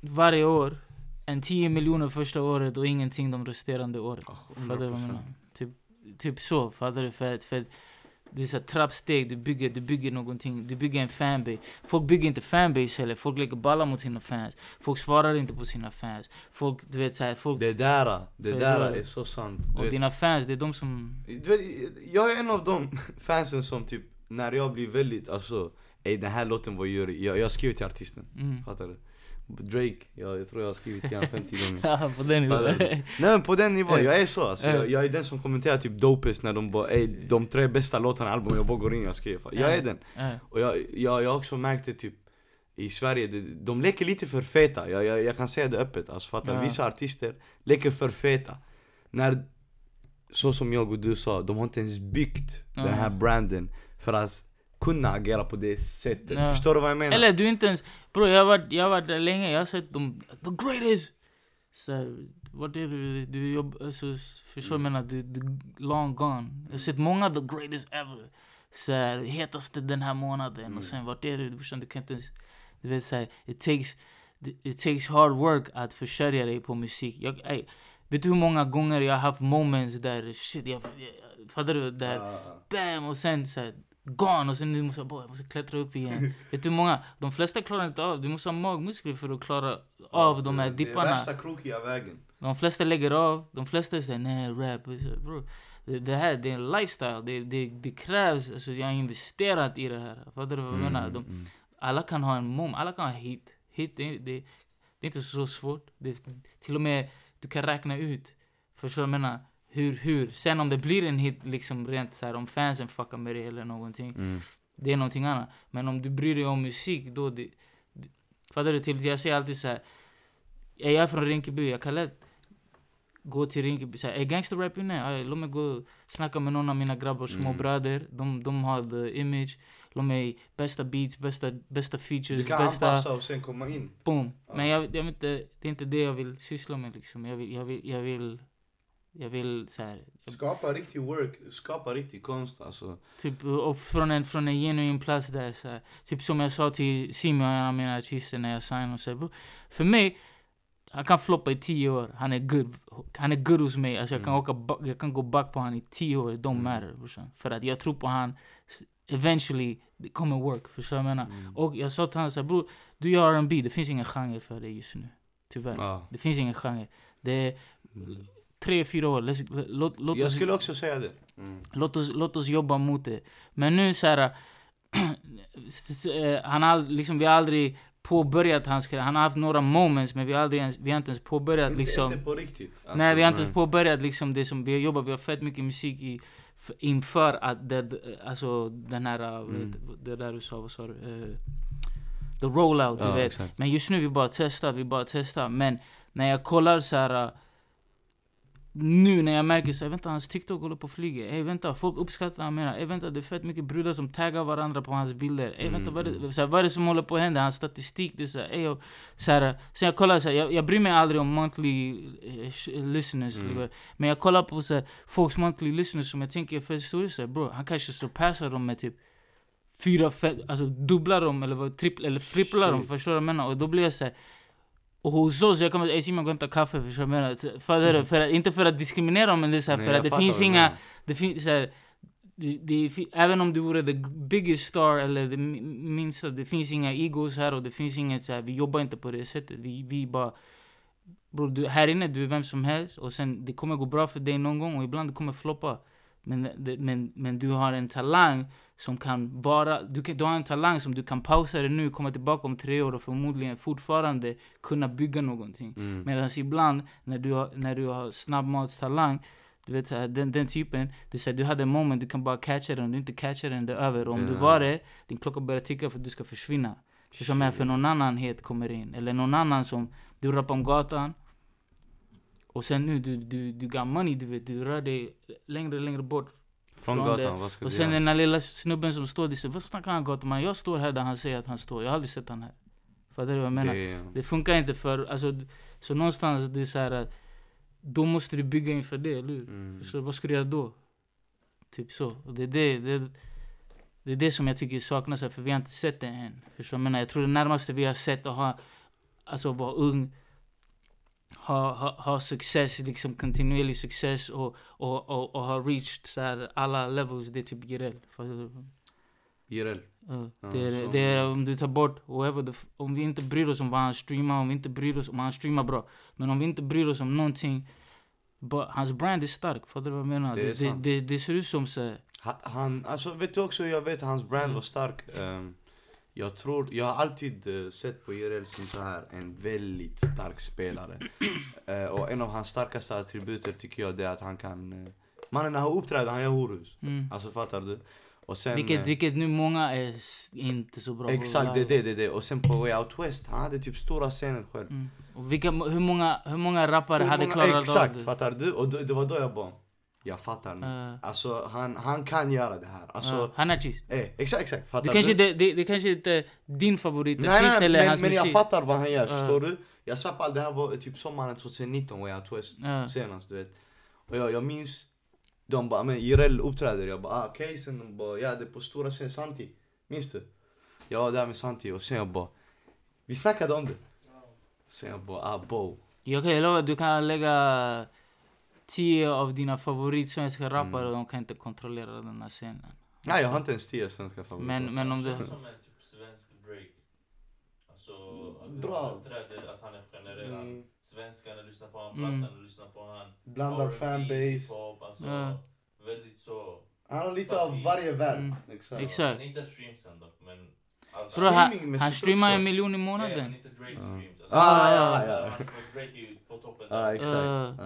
varje år än 10 miljoner första året och ingenting de resterande åren. Fattar du vad jag menar? Typ, typ så, fattar du? För, för det är så trappsteg, du bygger, du bygger någonting, du bygger en fanbase. Folk bygger inte fanbase heller, folk lägger ballar mot sina fans. Folk svarar inte på sina fans. Folk, du vet såhär, folk... Det där, det där är så sant. Du och vet, dina fans, det är de som... du vet, jag är en av de (laughs) fansen som typ, när jag blir väldigt, alltså, ey den här låten var ju, jag, jag skriver till artisten. Mm. Fattar du? Drake, jag, jag tror jag har skrivit honom 50 gånger. (laughs) På den nivån. Du? Nej men på den nivån, jag är så alltså. Jag, jag är den som kommenterar typ dopest när de bara ey de tre bästa låtarna i albumet, jag bara går in och skriver. Jag är den. Och jag, jag, jag har också märkt det typ i Sverige, det, de leker lite för feta. Jag, jag, jag kan säga det öppet. Alltså fattar? Ja. Vissa artister leker för feta. När så som jag och du sa, de har inte ens byggt den här Mm. branden för att kunna agera på det sättet. Ja. Förstår du vad jag menar? Eller du är inte ens... Bro, jag har varit, jag har varit där länge, jag har sett dem... The greatest! Så, vad är du? Du jobbar... Alltså, förstår du vad jag menar? Du, du long gone. Jag har sett många the greatest ever. Så här, hetaste den här månaden. Mm. Och sen, vart är du? Brorsan, du kan inte ens... Du vet såhär, it takes... It takes hard work att försörja dig på musik. Jag, ey, vet du hur många gånger jag har haft moments där shit, jag, jag, fattar du? Där, Ah, bam och sen så här, gone och sen nu måste bara, jag måste klättra upp igen. (laughs) Vet du många? De flesta klarar inte av, du måste ha magmuskler för att klara av de här Det är dipparna. värsta krokiga vägen. De flesta lägger av, de flesta säger nej rap. Bro, det, det här det är en lifestyle, det, det, det krävs, alltså jag har investerat i det här. Fattar du vad jag menar? De, mm. alla kan ha en mom, alla kan ha hit. Hit, det, det, det är inte så svårt. Det, till och med, du kan räkna ut. Förstår du vad jag menar? Hur, hur? Sen om det blir en hit, liksom rent så här, om fansen fuckar med det eller någonting. Mm. Det är någonting annat. Men om du bryr dig om musik, då... Det, det, fattar du? Till, jag säger alltid så här. Är jag från Rinkeby, jag kan lätt gå till Rinkeby. Så här, är gangsterrap inne? Låt mig gå och snacka med någon av mina grabbar, små Mm. bröder. De, de har the image. Låt mig bästa beats, bästa, bästa Du features, kan bästa... anpassa och sen komma in. Boom. Ja. Men jag, jag vill inte, det är inte det jag vill syssla med liksom. Jag vill, jag vill, jag vill, jag vill så här, Skapa riktig work, skapa riktig konst alltså. Typ, och från en, från en genuin plats där så här. Typ som jag sa till Simon, en av mina artister när jag signade så här, För mig, han kan floppa i tio år. Han är good, han är good hos mig. Alltså jag kan, Mm. åka, jag kan gå back på han i tio år. Don't Mm. matter brorsan. För att jag tror på han. Eventually, det kommer work. Förstår du vad jag menar? Mm. Och jag sa till honom såhär, bror, du gör R&B det finns ingen genre för dig just nu. Tyvärr. Ja. Det finns ingen genre. Det är Mm. Tre, fyra år. Let's, låt, låt Jag oss skulle också säga det. Mm. Låt oss, låt oss jobba mot det. Men nu så här, han har liksom, vi har aldrig påbörjat hans karriär. Han har haft några moments men vi har, aldrig ens, vi har inte ens påbörjat Inte, liksom. inte på riktigt. Alltså, nej vi har inte nej. ens påbörjat liksom det som vi har jobbat. Vi har fett mycket musik i, inför att det, alltså den här, uh, Mm. det där du sa, vad sa du? Eh, the rollout, du Ja, vet. exakt. Men just nu vi bara testar, vi bara testar. Men när jag kollar så här. Nu när jag märker så vänta hans TikTok håller på att flyga. Ey vänta, folk uppskattar han menar. Ey vänta, det är fett mycket brudar som taggar varandra på hans bilder. Ey vänta, Mm, vad är, det, mm. så här, vad är det som håller på att hända? Hans statistik, det är så här, ey, och, så här, Sen jag kollar så här, jag, jag bryr mig aldrig om monthly eh, listeners. Mm. Men jag kollar på så här, folks monthly listeners som jag tänker är fett stora. Så här, bro, han kanske surpassar dem med typ fyra, fem, alltså dubblar dem eller, vad, trippla, eller tripplar dem. Förstår du vad jag menar? Och då blir jag så här, och hos oss, jag kommer Simon gå och hämta kaffe, förstår jag menar? Fattar du? För att, inte för att diskriminera dem men det är så här, Nej, för att det finns inga, det finns så här, det, det, även om du vore the biggest star eller det mi- minsta, det finns inga egos här och det finns inget så här, vi jobbar inte på det sättet. Vi, vi bara, bro, du, här inne du är vem som helst och sen det kommer gå bra för dig någon gång och ibland det kommer floppa. Men, det, men, men du har en talang som kan bara, du, kan, du har en talang som du kan pausa det nu, komma tillbaka om tre år och förmodligen fortfarande kunna bygga någonting. Mm. Medan ibland när du har, när du har snabbmatstalang, du vet den, den typen, det är du hade en moment, du kan bara catcha den, om du inte catchar den, det är över. Och om Det du är- var det, din klocka börjar ticka för att du ska försvinna. Vad jag menar? För någon annan het kommer in. Eller någon annan som, du rappar om gatan. Och sen nu, du, du, du got money, du vet, du rör dig längre och längre bort. Från från gatan, vad ska Och du sen göra? den där lilla snubben som står, det säger, vad snackar han gatuman? Jag står här där han säger att han står, jag har aldrig sett han här. Fattar du vad jag menar? Det, Det funkar inte för, alltså, så någonstans det är så här, att då måste du bygga inför det, eller hur? mm. Så vad ska du göra då? Typ så. Och det är det, det, det är det som jag tycker saknas här, för vi har inte sett det än. Förstår du? vad jag menar? Jag tror det närmaste vi har sett att ha, alltså vara ung, ha, ha, ha success, liksom kontinuerlig success och, och, och, och ha reached så här, alla levels, det är typ Jireel. IRL. Ja, Ja, det, är, det är om du tar bort whoever the, om vi inte bryr oss om vad han streamar, om vi inte bryr oss om han streamar bra. Men om vi inte bryr oss om någonting, but, hans brand är stark, fattar du vad jag menar? Det Det, det, det, ser ut som så här- Ha- Han, alltså vet du också, jag vet hans brand Mm. var stark. Ehm, jag tror, jag har alltid eh, sett på IRL som så här en väldigt stark spelare. (clears throat) Eh, och en av hans starkaste attributer tycker jag är att han kan, uh, mannen när han uppträder, han gör horhus. mm. Alltså fattar du? Och sen, vilket, eh, vilket nu många är inte så bra på exakt det är det, det det. Och sen på Way Out West, han hade typ stora scener själv. Mm. Och vilka, hur, många, hur många rappare Hur hade många- klarat Exakt, av det? fattar du? Och då, det var då jag bara, jag fattar nu. Uh, Alltså han, han kan göra det här. Alltså, uh, han är artist. eh, exakt exakt. Fattar Du kanske, det, det, det kanske inte är din favoritartist Nej, nej, eller men, hans men jag musik. fattar vad han gör, Ja. förstår du? Jag svär på allt, det här var typ sommaren 2019 var jag Twist Ja. senast, du vet. Och jag, jag minns, de bara, men Jireel uppträder, jag bara, ah, okej, sen de bara, ja det är på stora scen Santi, minns du? Jag var där med Santi och sen jag bara, vi snackade om det. Sen jag bara, ah bo. Jag kan lova du kan lägga tio av dina favoritsvenska rappare Mm. och de kan inte kontrollera den här scenen. Nej jag har inte ens tio svenska favoriter. Men, men om du... Han som en typ svensk Drake. Alltså, att Bra. han uppträder, att han är generell. Mm. Svenskarna lyssnar på honom, Mm. blattarna lyssnar på honom. Blandad fanbase. hiphop, alltså, Ja. väldigt så. Han har lite av varje värld. Mm. Exakt. Exakt. Men inte streamsen dock, men... Alltså, Bro, han, han streamar också. en miljon i Ja, månaden. inte Drake Ja. streams. Alltså, Ah, ja, ja. Drake är ju på toppen Ja exakt.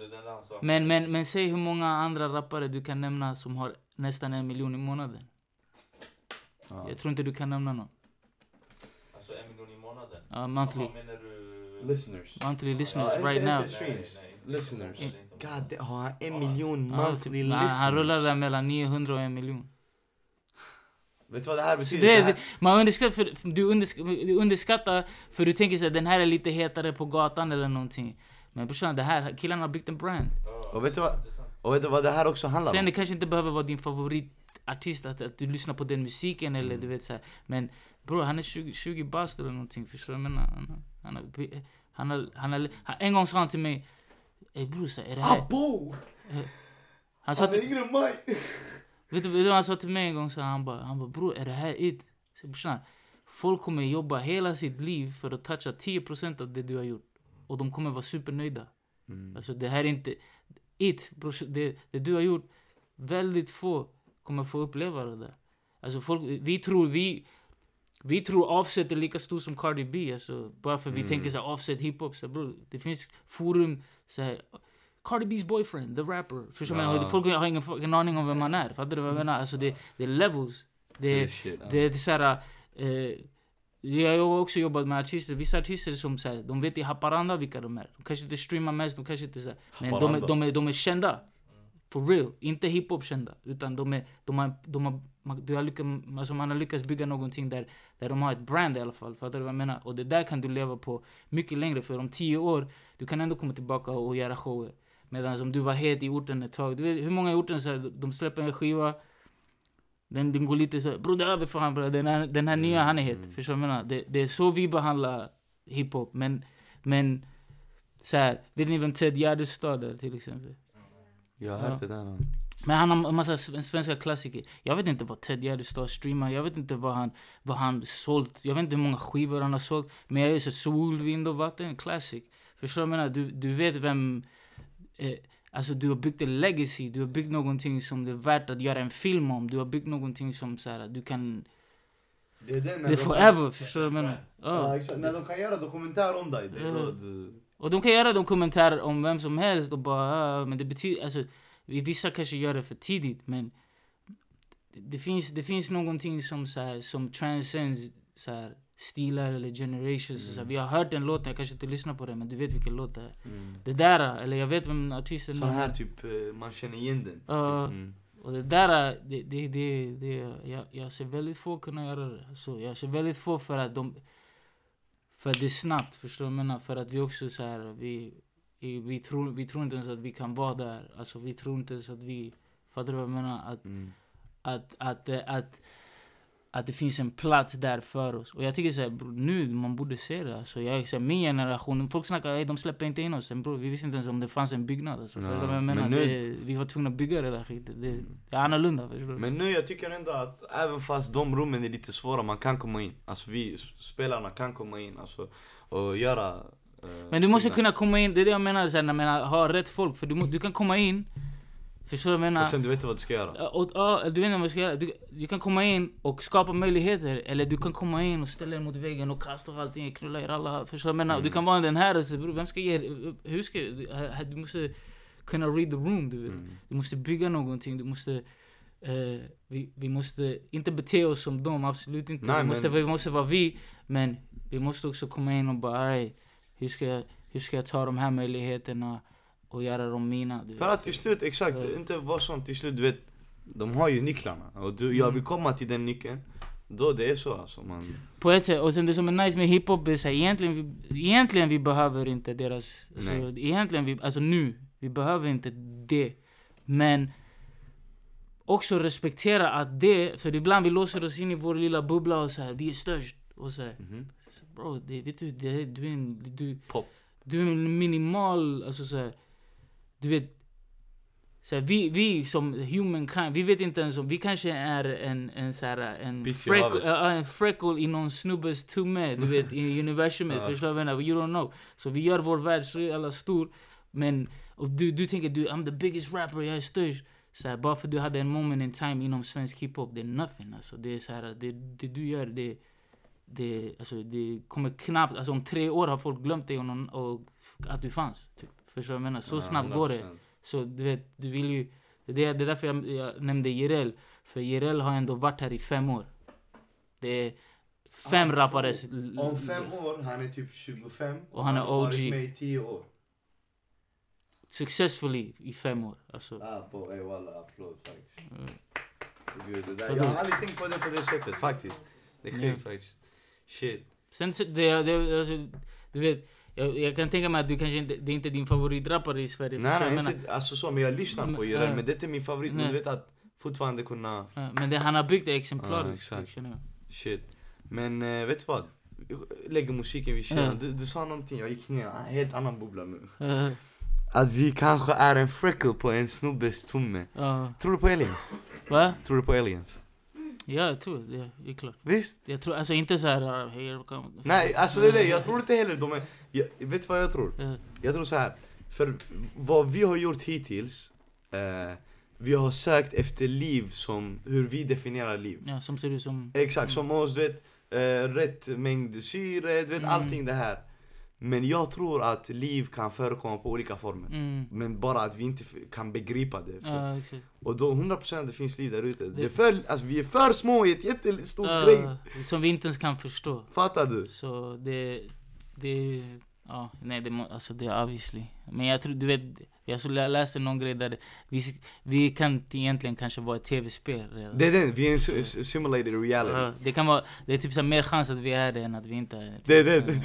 Uh. Ja. Men, men, men säg hur många andra rappare du kan nämna som har nästan en miljon i månaden. Ja. Jag tror inte du kan nämna någon. Alltså en miljon i månaden. Ja, monthly. Jaha, menar du... Listeners. Monthly listeners inte- right inte now. streams. Nej, nej, inte- Listeners. God har han en miljon Ja, monthly typ, listeners? han, rullar där mellan 900 och en miljon. Vet du vad det här betyder? det, Det här- man underskattar, för, för du, underskattar, du underskattar för du tänker att den här är lite hetare på gatan eller någonting. Men brorsan, det här, killarna har byggt en brand. Och vet du vad-. Och vet du vad det här också handlar Sen om? det kanske inte behöver vara din favoritartist, att, att du lyssnar på den musiken eller du vet så här. Men bror, han är 20, 20 bast eller någonting, förstår du vad jag menar? Han, han, han, har, han, har, han, en gång sa han till mig, Ey bror, är det här? Abo! Han sa Han till, är yngre än mig! (laughs) vet, du, vet du vad han sa till mig en gång? Så han bara, han bara bror, är det här it? Så brorsan, folk kommer jobba hela sitt liv för att toucha 10% av det du har gjort. Och de kommer vara supernöjda. Mm. Alltså det här är inte it, brors, det, det du har gjort. Väldigt få kommer få uppleva det där. Alltså folk, vi tror vi, vi tror Offset är lika stor som Cardi B. Alltså, bara för vi Mm. tänker så här, Offset hiphop. Så här, bro, det finns forum så här, Cardi B's boyfriend, the rapper. Förstår du? Ja. Folk har ingen fucking aning om vem han är. Fattar du vad jag menar? Alltså det, det är levels. Det, Det är det, shit. ja. det är så här, eh, jag har också jobbat med artister, vissa artister som så här, de vet i Haparanda vilka de är. De kanske inte streamar mest, de kanske inte så här, men de Haparanda. de, är, de är kända. For real. Inte hiphop kända. Utan de är, de har, de har, du har lyckats, alltså man har lyckats bygga någonting där, där de har ett brand i alla fall. Fattar du vad jag menar? Och det där kan du leva på mycket längre. För om tio år, du kan ändå komma tillbaka och göra shower. Medan om du var het i orten ett tag. Du vet hur många i orten så här, de släpper en skiva. Den, den går lite så här, bro det är över för han. Den här, den här nya, han är het. Mm. Förstår du vad jag menar? Det, det är så vi behandlar hiphop. Men, men så här, vet ni vem Ted Gärdestad är till exempel? Jag har Ja. hört det där. någon. Men han har en massa sv- svenska klassiker. Jag vet inte vad Ted Gärdestad streamar. Jag vet inte vad han, vad han sålt. Jag vet inte hur många skivor han har sålt. Men jag är sol, vind och vatten. Classic. Förstår du vad jag menar? Du, du vet vem... Eh, alltså du har byggt en legacy. Du har byggt någonting som det är värt att göra en film om. Du har byggt någonting som så här, du kan... Det är den Det är de kan- forever. Förstår du vad jag menar? Ja, exakt. När de kan göra dokumentär om dig. Det, Ja. det, Och de kan göra de kommentarer om vem som helst och bara, "Ah", men det betyder, alltså, vissa kanske gör det för tidigt men det, det finns, det finns någonting som så här, som transcends så här, stilar eller generations. Så Mm. vi har hört den låten, jag kanske inte lyssnar på den men du vet vilken låt det är. mm. Det där, eller jag vet vem artisten Sån är. här typ, eh, man känner igen den. Ja. Typ, mm. Och det där, det, det, det, det, jag, jag ser väldigt få kunna göra det. Så jag ser väldigt få för att de... För att det är snabbt, förstår du vad jag menar? För att vi också så här, vi, vi, vi, tror, vi tror inte ens att vi kan vara där. Alltså vi tror inte ens att vi... Fattar du vad jag menar? Att, Mm. att, att, att, att, att det finns en plats där för oss. Och jag tycker så här, bro, nu man borde se det. Alltså, jag, så här, min generation, folk snackar att de släpper inte in oss. Men bro, vi visste inte ens om det fanns en byggnad. Alltså, Ja, förstår du vad jag menar? men nu- det, vi var tvungna att bygga det där skiten. Det, det är annorlunda, förstår du? Men nu jag tycker ändå att även fast de rummen är lite svåra, man kan komma in. Alltså vi spelarna kan komma in alltså, och göra... eh, Men du måste kunna komma in, det är det jag menar, så här, när jag menar ha rätt folk. För du, må, du kan komma in, förstår du vad jag menar? Och sen du vet vad du ska göra. Och, du vet inte vad du ska göra. Du, du kan komma in och skapa möjligheter. Eller du kan komma in och ställa dig mot väggen och kasta av allting, knulla er alla. Förstår du vad jag menar? Mm. Du kan vara den här och så, bror, vem ska ge Hur ska du, måste kunna read the room, du. Mm. Du måste bygga någonting, du måste... Eh, vi, vi måste inte bete oss som dem, absolut inte. Nej, vi, måste, men- vi måste vara vi, men vi måste också komma in och bara "Alright, hur ska, jag, hur ska jag ta de här möjligheterna och göra dem mina. För att till slut, exakt, Ja. inte vara sån till slut, du vet De har ju nycklarna och du, jag Mm. vill komma till den nyckeln Då det är så alltså man På ett sätt, och sen det som är nice med hiphop är såhär, egentligen, vi, egentligen vi behöver inte deras, alltså, Nej. egentligen vi, alltså nu, vi behöver inte det. Men också respektera att det, för ibland vi låser oss in i vår lilla bubbla och säger vi är störst. Och så här, mhm. bro, det, vet du, det, du är en, du, Pop. du är en minimal, alltså så här, du vet, så här, vi, vi som humankind, vi vet inte ens om, vi kanske är en, en så här, en, Piss i freck, havet. ja, en freckle i någon snubbes tumme, du vet, i (laughs) universumet, Ja. förstår du vad jag menar? You don't know. Så vi gör vår värld så jävla stor, men du, du tänker du, I'm the biggest rapper, jag är störst. Så här, bara för att du hade en moment in time inom svensk hiphop, det är nothing alltså. Det är så här, det, det du gör, det, det, alltså, det kommer knappt, alltså om tre år har folk glömt dig och, någon, och att du fanns. Typ. Förstår du vad jag menar? Så Ja, snabbt går det. 100%. Så du vet, du vill ju... Det är, det, är därför jag, jag nämnde Jireel. För Jireel har ändå varit här i fem år. Det är fem Ah, rappares... Om fem år, han är typ 25 Och han är har varit OG. med i 10 år Successfully i fem år. Alltså, Ah, på, ey walla, applåd faktiskt Mm. Gud, det där, Vadå? Jag har aldrig tänkt på det på det sättet faktiskt Det är Ja. sjukt faktiskt Shit sen det, det, alltså, du vet, jag, jag kan tänka mig att du kanske inte, det är inte din favoritrappare i Sverige. Nej nej, inte alltså så, men jag lyssnar på Men, Jireel ja. men det är inte min favorit Men du vet att fortfarande kunna? Ja, Men det, han har byggt det exemplariskt. exakt. känner jag. Shit. Men eh, vet du vad? Lägger musiken vid sidan. Du, du sa någonting, jag gick ner en helt annan bubbla nu. Att vi kanske är en freckle på en snubbes tumme. Tror du på aliens? Va? Tror du på aliens? Ja, jag tror det. Det är klart. Visst? Jag tror, alltså inte såhär... Uh, here come... Nej, alltså det är det. Jag tror inte heller de är... Jag, vet du vad jag tror? Eh, Jag tror så här. För vad vi har gjort hittills. Eh, vi har sökt efter liv som, hur vi definierar liv. ja, som ser ut som... Exakt, som oss, du vet, eh, rätt mängd syre, du vet Mm. allting det här. Men jag tror att liv kan förekomma på olika former. Mm. Men bara att vi inte kan begripa det. Ja, exakt. Och då 100% det finns liv där ute. Det Det- för, alltså vi är för små i ett jättestort Ja, grej. som vi inte ens kan förstå. Fattar du? Så det... det ja, nej, det, alltså det är obviously. Men jag tror, du vet, jag så lä- läste någon grej där det, vi, vi kan egentligen kanske vara ett tv-spel redan. Det är den, vi är en simulated reality. Ja, det kan vara, det är typ så mer chans att vi är det än att vi inte är Det är det. Ja,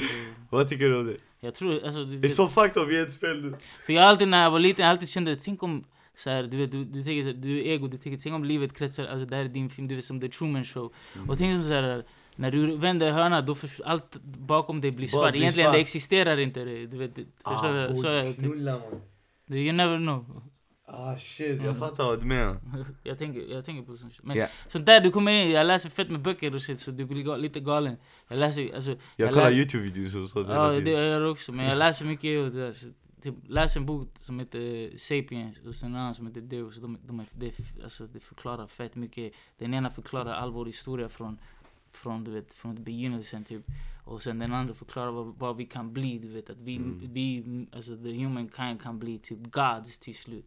Vad tycker du om det? Jag tror, alltså, Det är så fucked up, vi är ett spel nu. För jag alltid när jag var liten, jag alltid kände, tänk om så här, du vet, du, du tänker du är ego, du tänker, tänk om livet kretsar, alltså det här är din film, du vet som The Truman Show. Mm. Och tänk som så här, när du vänder hörnan, då förs- allt bakom dig blir svart. Egentligen svart. det existerar inte, det, du vet. det- Förstår Ah, du? Så jag, du, you never know. Ah shit, jag Mm. fattar vad du menar. (laughs) jag, tänker, jag tänker på sånt. Men Ja. sånt där, du kommer in, jag läser fett med böcker och shit, så du blir lite galen. Jag läser, alltså, Jag Jag kollar youtube-videos och sånt Ja, det tiden. jag gör också. Men jag (laughs) läser mycket. Och det, typ, läser en bok som heter Sapiens och sen en annan som heter Deus. De, de är- alltså, det förklarar fett mycket. Den ena förklarar all vår historia från, från, du vet, från begynnelsen typ. Och sen den andra förklarar vad, vad vi kan bli. Du vet, att vi, Mm. vi alltså the humankind kan bli typ gods till slut.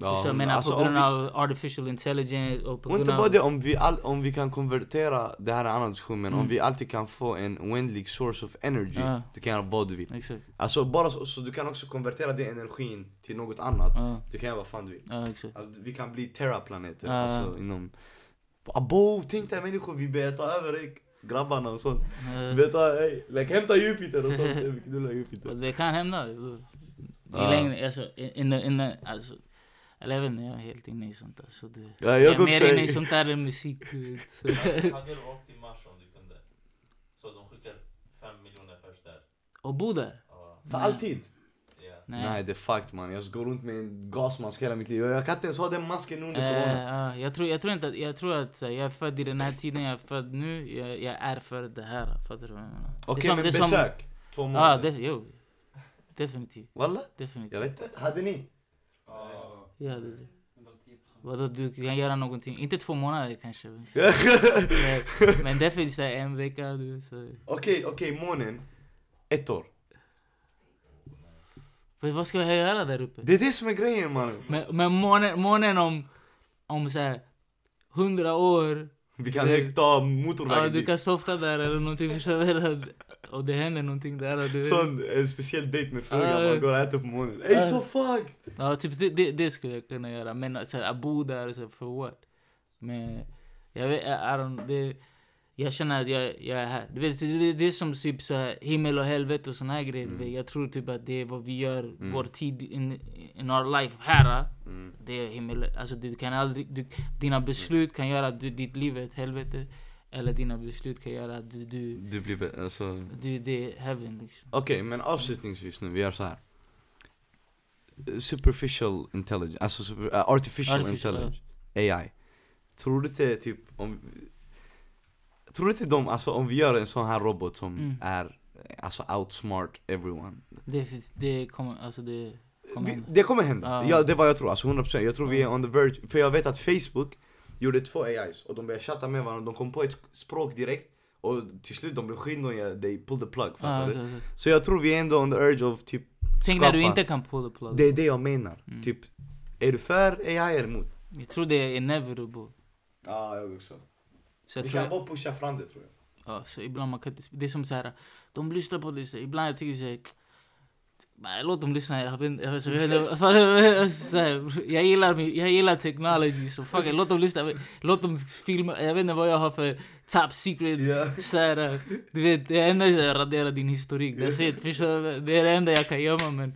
Ja, Förstår du? Alltså, på om grund vi- av artificial intelligence och på grund inte bara det, om vi, all, om vi kan konvertera, det här är en annan diskussion men om Mm. vi alltid kan få en oändlig source of energy, Ja. du kan göra vad du vill. Exakt. Alltså bara så, så du kan också konvertera den energin till något annat. Ja, Du kan göra vad fan du vill. ja exakt. Alltså, vi kan bli terraplaneter, Ja. alltså inom... Abo, tänk dig människor, vi börjar ta över ey, grabbarna och sånt. Vi Eh, börjar ta, ey, like, hämta Jupiter och sånt, (laughs) vi knullar Jupiter. Det kan hända. I Ja. längden, alltså, in, in, alltså, eller jag vet inte, jag är helt inne i sånt där. Så det, Ja, jag, jag är mer inne i sånt där än musik. Hade du (laughs) (laughs) åkt till Mars om du kunde? Så de skickar fem miljoner pers där. Och bo där? För alltid? Nej. Nej det är fucked man, jag ska gå runt med en gasmask hela mitt liv. Jag kan inte ens ha den masken under corona. Eh, ja, jag, tror, jag tror inte att, jag tror att här, jag är född i den här tiden, jag är född nu, jag, jag är för det här. Fattar du vad jag menar? Okej som- men är som- besök, två månader. det, jo. Definitivt. Walla? Definitivt. Jag vet inte, hade ni? Ja, det, det. Vadå, du kan göra någonting? Inte två månader kanske. (laughs) Men, men definitivt en vecka. Okej, okej månen. Ett år. Men vad ska jag göra där uppe? Det är det som är grejen mannen. Men, men månen, månen om, om så här, hundra år, Vi kan ta ja, motorvägen du dit. kan softa där eller någonting. Förstår och det händer någonting där. Du, Sån en speciell dejt med frugan, Ja. man går och äter på månen. Ey Ja. så fucked! Ja, typ det, det, det skulle jag kunna göra. Men att bo där, så, för what? Men jag vet, I don't, det, jag känner att jag, jag är här. Du vet, det, det, det är som typ så här, himmel och helvete och såna här grejer. Mm. Jag tror typ att det är vad vi gör, Mm. vår tid in, in our life här. Mm. Det är himmel, alltså du kan aldrig, du, dina beslut kan göra att du, ditt liv är ett helvete. Eller dina beslut kan göra att du, du, Du blir alltså... du det är heaven liksom. Okej, men avslutningsvis nu, vi gör så här. Superficial intelligence, alltså super, äh, artificial, Artificial, intelligence, AI. Tror du inte typ om... Tror du inte de, alltså om vi gör en sån här robot som Mm. är, alltså outsmart everyone. Det, finns- det kommer, alltså det kommer hända. det kommer hända, Ja. ja det är vad jag tror, alltså 100% Jag tror vi är on the verge, för jag vet att Facebook gjorde två AIs och de började chatta med varandra, de kom på ett språk direkt och till slut de blev skitnödiga, they pulled the plug, fattar Ah, du? okej. Så jag tror vi är ändå on the urge of typ Tänk när du inte kan pull the plug. Det är det jag menar. Mm. Typ, är du för AI eller emot? Jag tror det är inevitable. Ja, jag också. Så jag Vi tror, kan bara pusha fram det tror jag. ja, så ibland man kan inte, det är som så här, de lyssnar på det, så ibland jag tycker såhär, Nej, låt dem lyssna, jag vet jag vet så här, jag gillar, min- jag gillar technology så fuck it, låt dem lyssna, låt dem filma, jag vet inte vad jag har för top secret. Ja. så här, du vet, det enda är att radera din historik, that's it, förstår du? Det är det enda jag kan gömma men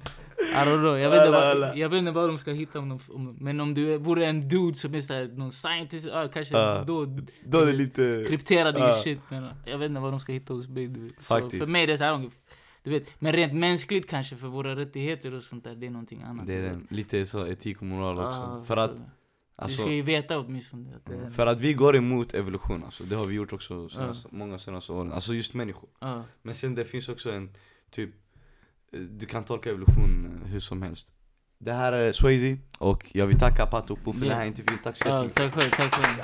I don't know, jag vet inte Alla, alla. vad, jag vet inte vad de ska hitta om de, om, men om du vore en dude som är såhär, någon scientist, ja kanske Ja. då Då är det lite... krypterade Ja. ju shit men jag vet inte vad de ska hitta hos mig för mig är det såhär, du vet, men rent mänskligt kanske för våra rättigheter och sånt där, det är någonting annat. Det är det. lite så etik och moral också. Ah, för att, så- alltså, du ska ju veta åtminstone att det för att vi går emot evolution alltså. Det har vi gjort också senaste, Ja. många senaste åren. Alltså just människor. Men sen det finns också en typ, du kan tolka evolution eh, hur som helst. Det här är Swayze och jag vill tacka Patopo för Ja. den här intervjun. Tack så Ja, jättemycket. tack själv, tack själv.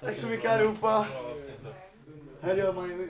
Tack så mycket allihopa! Här gör man ju